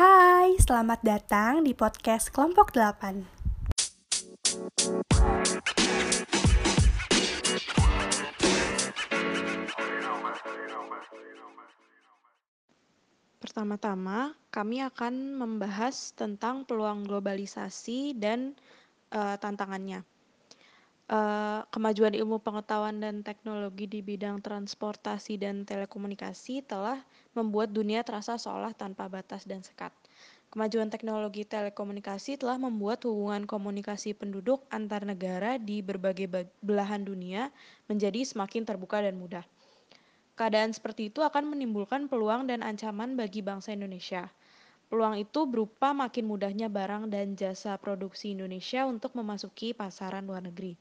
Hai, selamat datang di podcast Kelompok 8. Pertama-tama, kami akan membahas tentang peluang globalisasi dan uh, tantangannya. Uh, kemajuan ilmu pengetahuan dan teknologi di bidang transportasi dan telekomunikasi telah membuat dunia terasa seolah tanpa batas dan sekat. Kemajuan teknologi telekomunikasi telah membuat hubungan komunikasi penduduk antar negara di berbagai belahan dunia menjadi semakin terbuka dan mudah. Keadaan seperti itu akan menimbulkan peluang dan ancaman bagi bangsa Indonesia. Peluang itu berupa makin mudahnya barang dan jasa produksi Indonesia untuk memasuki pasaran luar negeri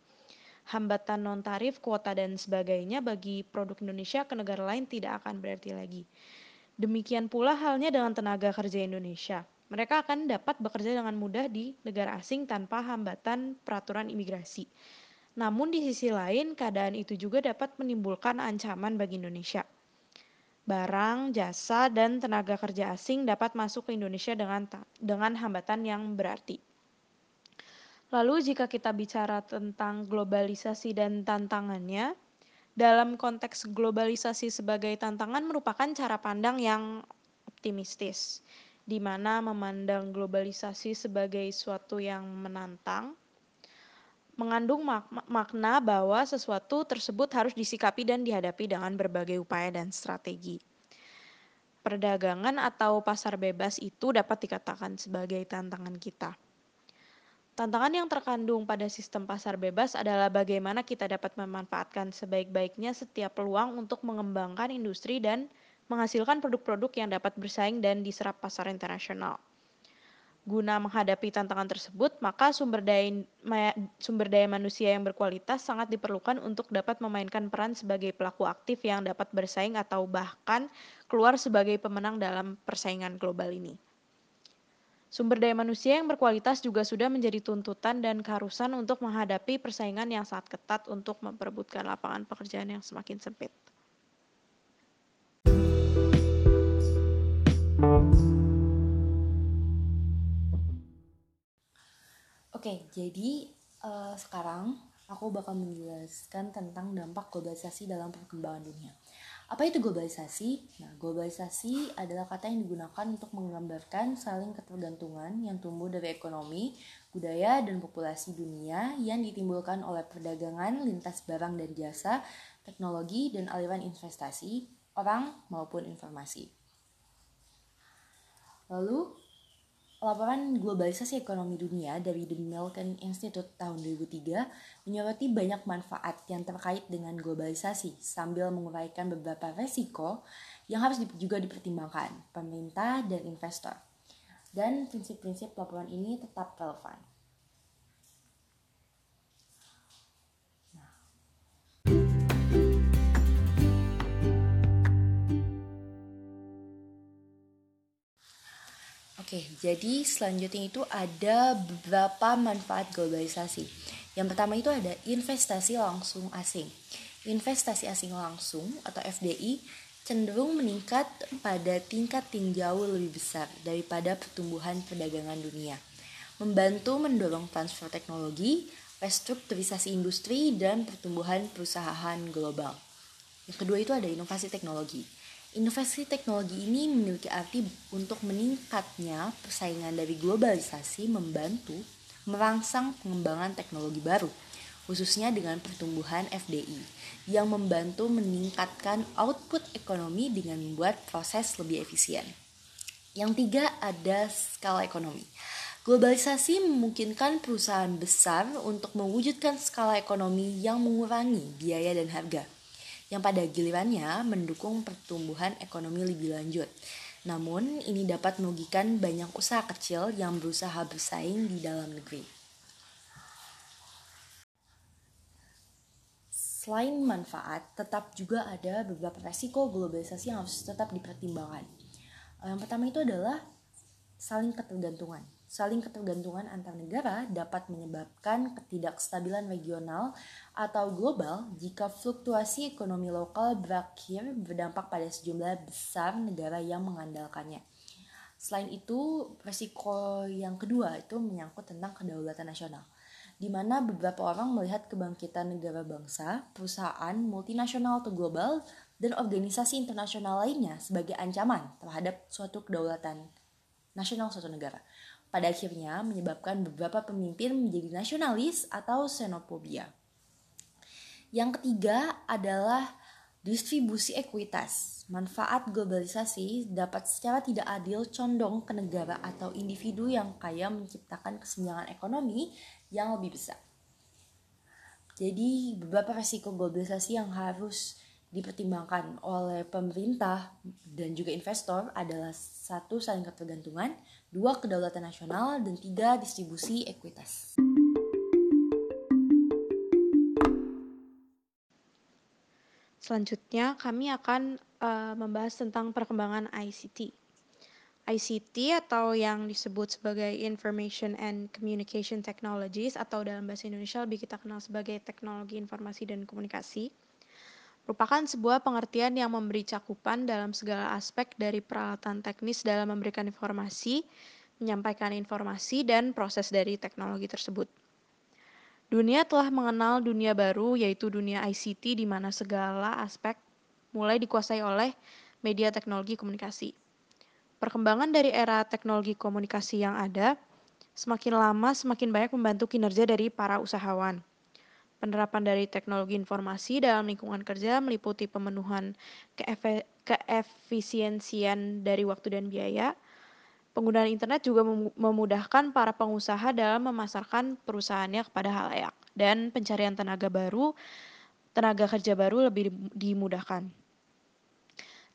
hambatan non-tarif, kuota, dan sebagainya bagi produk Indonesia ke negara lain tidak akan berarti lagi. Demikian pula halnya dengan tenaga kerja Indonesia. Mereka akan dapat bekerja dengan mudah di negara asing tanpa hambatan peraturan imigrasi. Namun di sisi lain, keadaan itu juga dapat menimbulkan ancaman bagi Indonesia. Barang, jasa, dan tenaga kerja asing dapat masuk ke Indonesia dengan dengan hambatan yang berarti. Lalu jika kita bicara tentang globalisasi dan tantangannya, dalam konteks globalisasi sebagai tantangan merupakan cara pandang yang optimistis, di mana memandang globalisasi sebagai suatu yang menantang, mengandung mak makna bahwa sesuatu tersebut harus disikapi dan dihadapi dengan berbagai upaya dan strategi. Perdagangan atau pasar bebas itu dapat dikatakan sebagai tantangan kita Tantangan yang terkandung pada sistem pasar bebas adalah bagaimana kita dapat memanfaatkan sebaik-baiknya setiap peluang untuk mengembangkan industri dan menghasilkan produk-produk yang dapat bersaing dan diserap pasar internasional. Guna menghadapi tantangan tersebut, maka sumber daya, sumber daya manusia yang berkualitas sangat diperlukan untuk dapat memainkan peran sebagai pelaku aktif yang dapat bersaing atau bahkan keluar sebagai pemenang dalam persaingan global ini. Sumber daya manusia yang berkualitas juga sudah menjadi tuntutan dan keharusan untuk menghadapi persaingan yang sangat ketat untuk memperebutkan lapangan pekerjaan yang semakin sempit. Oke, jadi uh, sekarang aku bakal menjelaskan tentang dampak globalisasi dalam perkembangan dunia. Apa itu globalisasi? Nah, globalisasi adalah kata yang digunakan untuk menggambarkan saling ketergantungan yang tumbuh dari ekonomi, budaya, dan populasi dunia yang ditimbulkan oleh perdagangan lintas barang dan jasa, teknologi, dan aliran investasi, orang maupun informasi. Lalu, Laporan globalisasi ekonomi dunia dari The Milken Institute tahun 2003 menyoroti banyak manfaat yang terkait dengan globalisasi sambil menguraikan beberapa resiko yang harus juga dipertimbangkan pemerintah dan investor. Dan prinsip-prinsip laporan ini tetap relevan. Oke, jadi selanjutnya itu ada beberapa manfaat globalisasi. Yang pertama itu ada investasi langsung asing. Investasi asing langsung atau FDI cenderung meningkat pada tingkat yang jauh lebih besar daripada pertumbuhan perdagangan dunia. Membantu mendorong transfer teknologi, restrukturisasi industri, dan pertumbuhan perusahaan global. Yang kedua itu ada inovasi teknologi Inovasi teknologi ini memiliki arti untuk meningkatnya persaingan dari globalisasi membantu merangsang pengembangan teknologi baru, khususnya dengan pertumbuhan FDI, yang membantu meningkatkan output ekonomi dengan membuat proses lebih efisien. Yang tiga ada skala ekonomi. Globalisasi memungkinkan perusahaan besar untuk mewujudkan skala ekonomi yang mengurangi biaya dan harga yang pada gilirannya mendukung pertumbuhan ekonomi lebih lanjut. Namun, ini dapat merugikan banyak usaha kecil yang berusaha bersaing di dalam negeri. Selain manfaat, tetap juga ada beberapa resiko globalisasi yang harus tetap dipertimbangkan. Yang pertama itu adalah saling ketergantungan. Saling ketergantungan antar negara dapat menyebabkan ketidakstabilan regional atau global jika fluktuasi ekonomi lokal berakhir berdampak pada sejumlah besar negara yang mengandalkannya. Selain itu, resiko yang kedua itu menyangkut tentang kedaulatan nasional, di mana beberapa orang melihat kebangkitan negara bangsa, perusahaan multinasional atau global, dan organisasi internasional lainnya sebagai ancaman terhadap suatu kedaulatan nasional suatu negara. Pada akhirnya menyebabkan beberapa pemimpin menjadi nasionalis atau xenofobia. Yang ketiga adalah distribusi ekuitas. Manfaat globalisasi dapat secara tidak adil condong ke negara atau individu yang kaya menciptakan kesenjangan ekonomi yang lebih besar. Jadi beberapa resiko globalisasi yang harus dipertimbangkan oleh pemerintah dan juga investor adalah satu saling ketergantungan, dua kedaulatan nasional, dan tiga distribusi ekuitas. Selanjutnya, kami akan uh, membahas tentang perkembangan ICT. ICT atau yang disebut sebagai Information and Communication Technologies atau dalam bahasa Indonesia lebih kita kenal sebagai teknologi informasi dan komunikasi merupakan sebuah pengertian yang memberi cakupan dalam segala aspek dari peralatan teknis dalam memberikan informasi, menyampaikan informasi, dan proses dari teknologi tersebut. Dunia telah mengenal dunia baru, yaitu dunia ICT, di mana segala aspek mulai dikuasai oleh media teknologi komunikasi. Perkembangan dari era teknologi komunikasi yang ada, semakin lama semakin banyak membantu kinerja dari para usahawan. Penerapan dari teknologi informasi dalam lingkungan kerja meliputi pemenuhan keefisiensian dari waktu dan biaya, Penggunaan internet juga memudahkan para pengusaha dalam memasarkan perusahaannya kepada halayak dan pencarian tenaga baru, tenaga kerja baru lebih dimudahkan.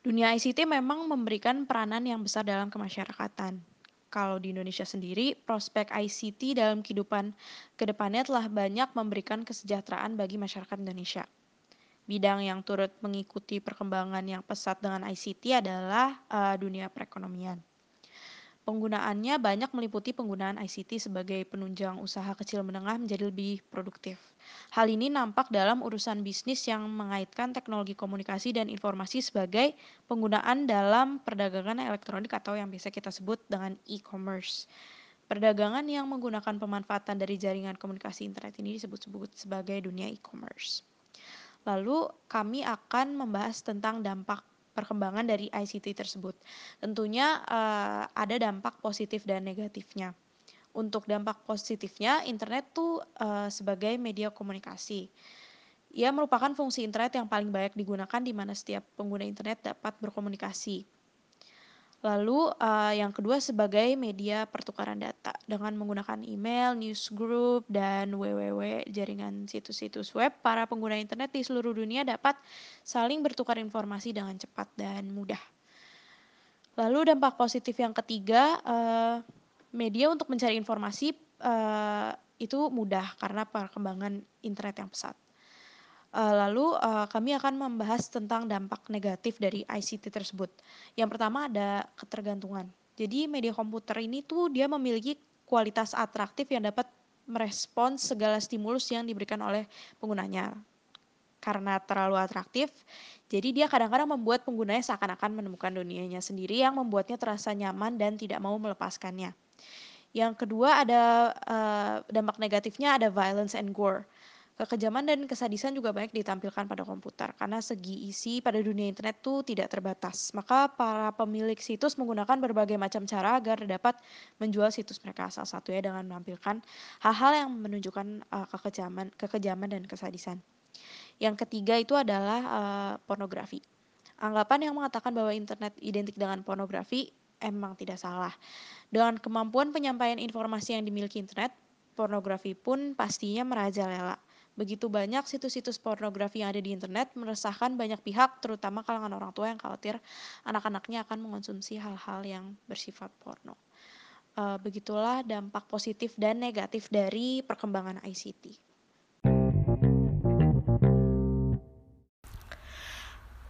Dunia ICT memang memberikan peranan yang besar dalam kemasyarakatan. Kalau di Indonesia sendiri, prospek ICT dalam kehidupan ke depannya telah banyak memberikan kesejahteraan bagi masyarakat Indonesia. Bidang yang turut mengikuti perkembangan yang pesat dengan ICT adalah uh, dunia perekonomian. Penggunaannya banyak meliputi penggunaan ICT sebagai penunjang usaha kecil menengah menjadi lebih produktif. Hal ini nampak dalam urusan bisnis yang mengaitkan teknologi komunikasi dan informasi sebagai penggunaan dalam perdagangan elektronik atau yang biasa kita sebut dengan e-commerce. Perdagangan yang menggunakan pemanfaatan dari jaringan komunikasi internet ini disebut-sebut sebagai dunia e-commerce. Lalu kami akan membahas tentang dampak perkembangan dari ICT tersebut. Tentunya uh, ada dampak positif dan negatifnya. Untuk dampak positifnya, internet tuh uh, sebagai media komunikasi. Ia merupakan fungsi internet yang paling banyak digunakan di mana setiap pengguna internet dapat berkomunikasi. Lalu uh, yang kedua sebagai media pertukaran data dengan menggunakan email, newsgroup, dan www jaringan situs-situs web, para pengguna internet di seluruh dunia dapat saling bertukar informasi dengan cepat dan mudah. Lalu dampak positif yang ketiga, uh, media untuk mencari informasi uh, itu mudah karena perkembangan internet yang pesat. Uh, lalu uh, kami akan membahas tentang dampak negatif dari ICT tersebut. Yang pertama ada ketergantungan. Jadi media komputer ini tuh dia memiliki kualitas atraktif yang dapat merespons segala stimulus yang diberikan oleh penggunanya. Karena terlalu atraktif, jadi dia kadang-kadang membuat penggunanya seakan-akan menemukan dunianya sendiri yang membuatnya terasa nyaman dan tidak mau melepaskannya. Yang kedua ada uh, dampak negatifnya ada violence and gore. Kekejaman dan kesadisan juga banyak ditampilkan pada komputer karena segi isi pada dunia internet tuh tidak terbatas. Maka para pemilik situs menggunakan berbagai macam cara agar dapat menjual situs mereka. Salah satunya dengan menampilkan hal-hal yang menunjukkan uh, kekejaman, kekejaman dan kesadisan. Yang ketiga itu adalah uh, pornografi. Anggapan yang mengatakan bahwa internet identik dengan pornografi emang tidak salah. Dengan kemampuan penyampaian informasi yang dimiliki internet, pornografi pun pastinya merajalela. Begitu banyak situs-situs pornografi yang ada di internet meresahkan banyak pihak, terutama kalangan orang tua yang khawatir anak-anaknya akan mengonsumsi hal-hal yang bersifat porno. Uh, begitulah dampak positif dan negatif dari perkembangan ICT.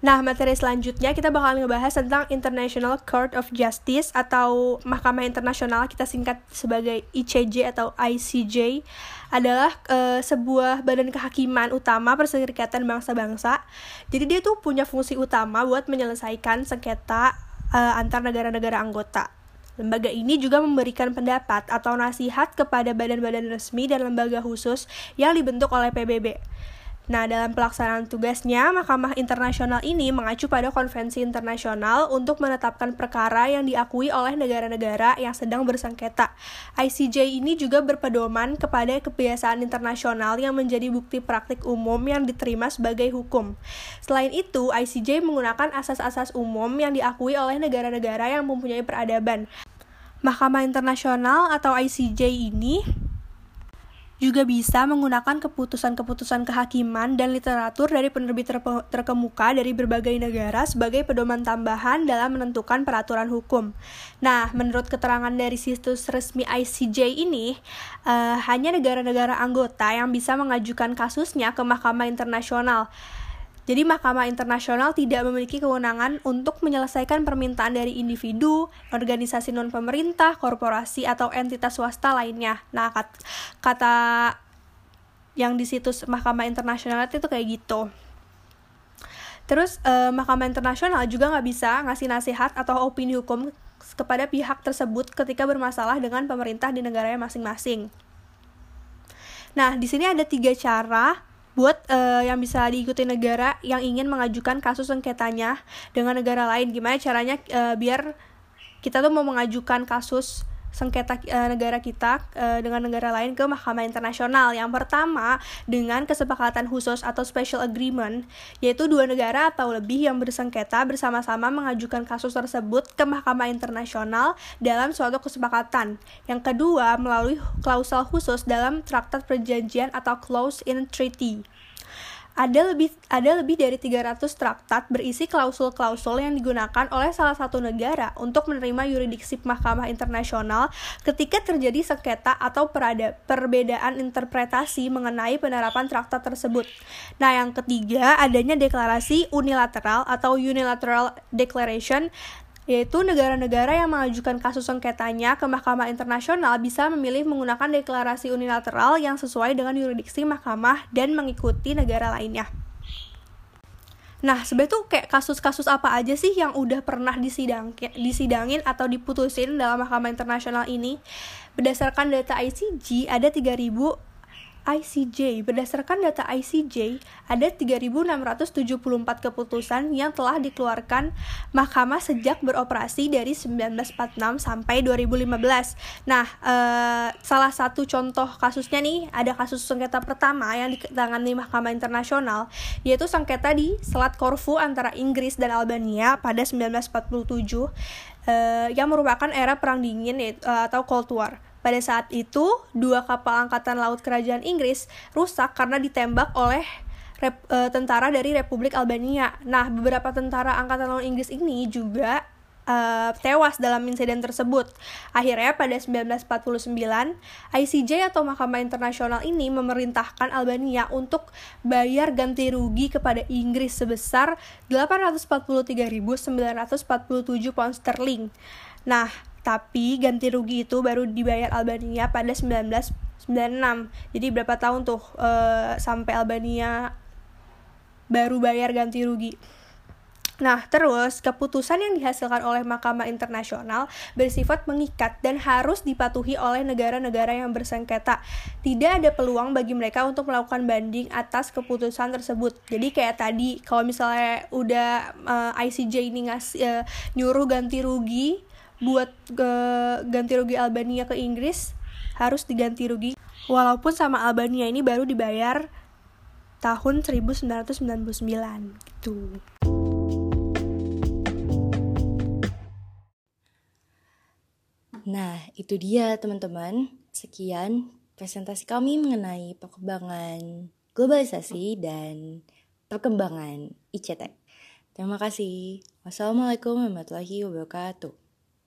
Nah, materi selanjutnya kita bakal ngebahas tentang International Court of Justice atau Mahkamah Internasional kita singkat sebagai ICJ atau ICJ adalah uh, sebuah badan kehakiman utama Perserikatan Bangsa-Bangsa. Jadi dia tuh punya fungsi utama buat menyelesaikan sengketa uh, antar negara-negara anggota. Lembaga ini juga memberikan pendapat atau nasihat kepada badan-badan resmi dan lembaga khusus yang dibentuk oleh PBB. Nah, dalam pelaksanaan tugasnya, Mahkamah Internasional ini mengacu pada konvensi internasional untuk menetapkan perkara yang diakui oleh negara-negara yang sedang bersengketa. ICJ ini juga berpedoman kepada kebiasaan internasional yang menjadi bukti praktik umum yang diterima sebagai hukum. Selain itu, ICJ menggunakan asas-asas umum yang diakui oleh negara-negara yang mempunyai peradaban. Mahkamah Internasional atau ICJ ini juga bisa menggunakan keputusan-keputusan kehakiman dan literatur dari penerbit terkemuka dari berbagai negara sebagai pedoman tambahan dalam menentukan peraturan hukum. Nah, menurut keterangan dari situs resmi ICJ ini, uh, hanya negara-negara anggota yang bisa mengajukan kasusnya ke Mahkamah Internasional. Jadi Mahkamah Internasional tidak memiliki kewenangan untuk menyelesaikan permintaan dari individu, organisasi non-pemerintah, korporasi, atau entitas swasta lainnya. Nah, kata yang di situs Mahkamah Internasional itu kayak gitu. Terus eh, Mahkamah Internasional juga nggak bisa ngasih nasihat atau opini hukum kepada pihak tersebut ketika bermasalah dengan pemerintah di negaranya masing-masing. Nah, di sini ada tiga cara buat uh, yang bisa diikuti negara yang ingin mengajukan kasus sengketanya dengan negara lain. Gimana caranya uh, biar kita tuh mau mengajukan kasus sengketa uh, negara kita uh, dengan negara lain ke Mahkamah Internasional. Yang pertama dengan kesepakatan khusus atau special agreement, yaitu dua negara atau lebih yang bersengketa bersama-sama mengajukan kasus tersebut ke Mahkamah Internasional dalam suatu kesepakatan. Yang kedua melalui klausul khusus dalam traktat perjanjian atau clause in treaty. Ada lebih ada lebih dari 300 traktat berisi klausul-klausul yang digunakan oleh salah satu negara untuk menerima yuridiksi mahkamah internasional ketika terjadi sengketa atau perada, perbedaan interpretasi mengenai penerapan traktat tersebut. Nah, yang ketiga adanya deklarasi unilateral atau unilateral declaration yaitu negara-negara yang mengajukan kasus sengketanya ke Mahkamah Internasional bisa memilih menggunakan deklarasi unilateral yang sesuai dengan yuridiksi mahkamah dan mengikuti negara lainnya. Nah, sebenarnya tuh kayak kasus-kasus apa aja sih yang udah pernah disidang, disidangin atau diputusin dalam Mahkamah Internasional ini? Berdasarkan data ICG, ada 3000 ICJ. Berdasarkan data ICJ, ada 3.674 keputusan yang telah dikeluarkan mahkamah sejak beroperasi dari 1946 sampai 2015. Nah, eh, salah satu contoh kasusnya nih, ada kasus sengketa pertama yang ditangani Mahkamah Internasional, yaitu sengketa di Selat Korfu antara Inggris dan Albania pada 1947, eh, yang merupakan era Perang Dingin eh, atau Cold War. Pada saat itu, dua kapal angkatan laut kerajaan Inggris rusak karena ditembak oleh rep, e, tentara dari Republik Albania. Nah, beberapa tentara angkatan laut Inggris ini juga uh, tewas dalam insiden tersebut. Akhirnya pada 1949, ICJ atau Mahkamah Internasional ini memerintahkan Albania untuk bayar ganti rugi kepada Inggris sebesar 843.947 pound sterling. Nah, tapi ganti rugi itu baru dibayar Albania pada 1996. Jadi berapa tahun tuh uh, sampai Albania baru bayar ganti rugi. Nah, terus keputusan yang dihasilkan oleh Mahkamah Internasional bersifat mengikat dan harus dipatuhi oleh negara-negara yang bersengketa. Tidak ada peluang bagi mereka untuk melakukan banding atas keputusan tersebut. Jadi kayak tadi, kalau misalnya udah uh, eh, ICJ ini ngasih uh, nyuruh ganti rugi, buat ke ganti rugi Albania ke Inggris harus diganti rugi walaupun sama Albania ini baru dibayar tahun 1999 gitu. Nah, itu dia teman-teman. Sekian presentasi kami mengenai perkembangan globalisasi dan perkembangan ICT. Terima kasih. Wassalamualaikum warahmatullahi wabarakatuh.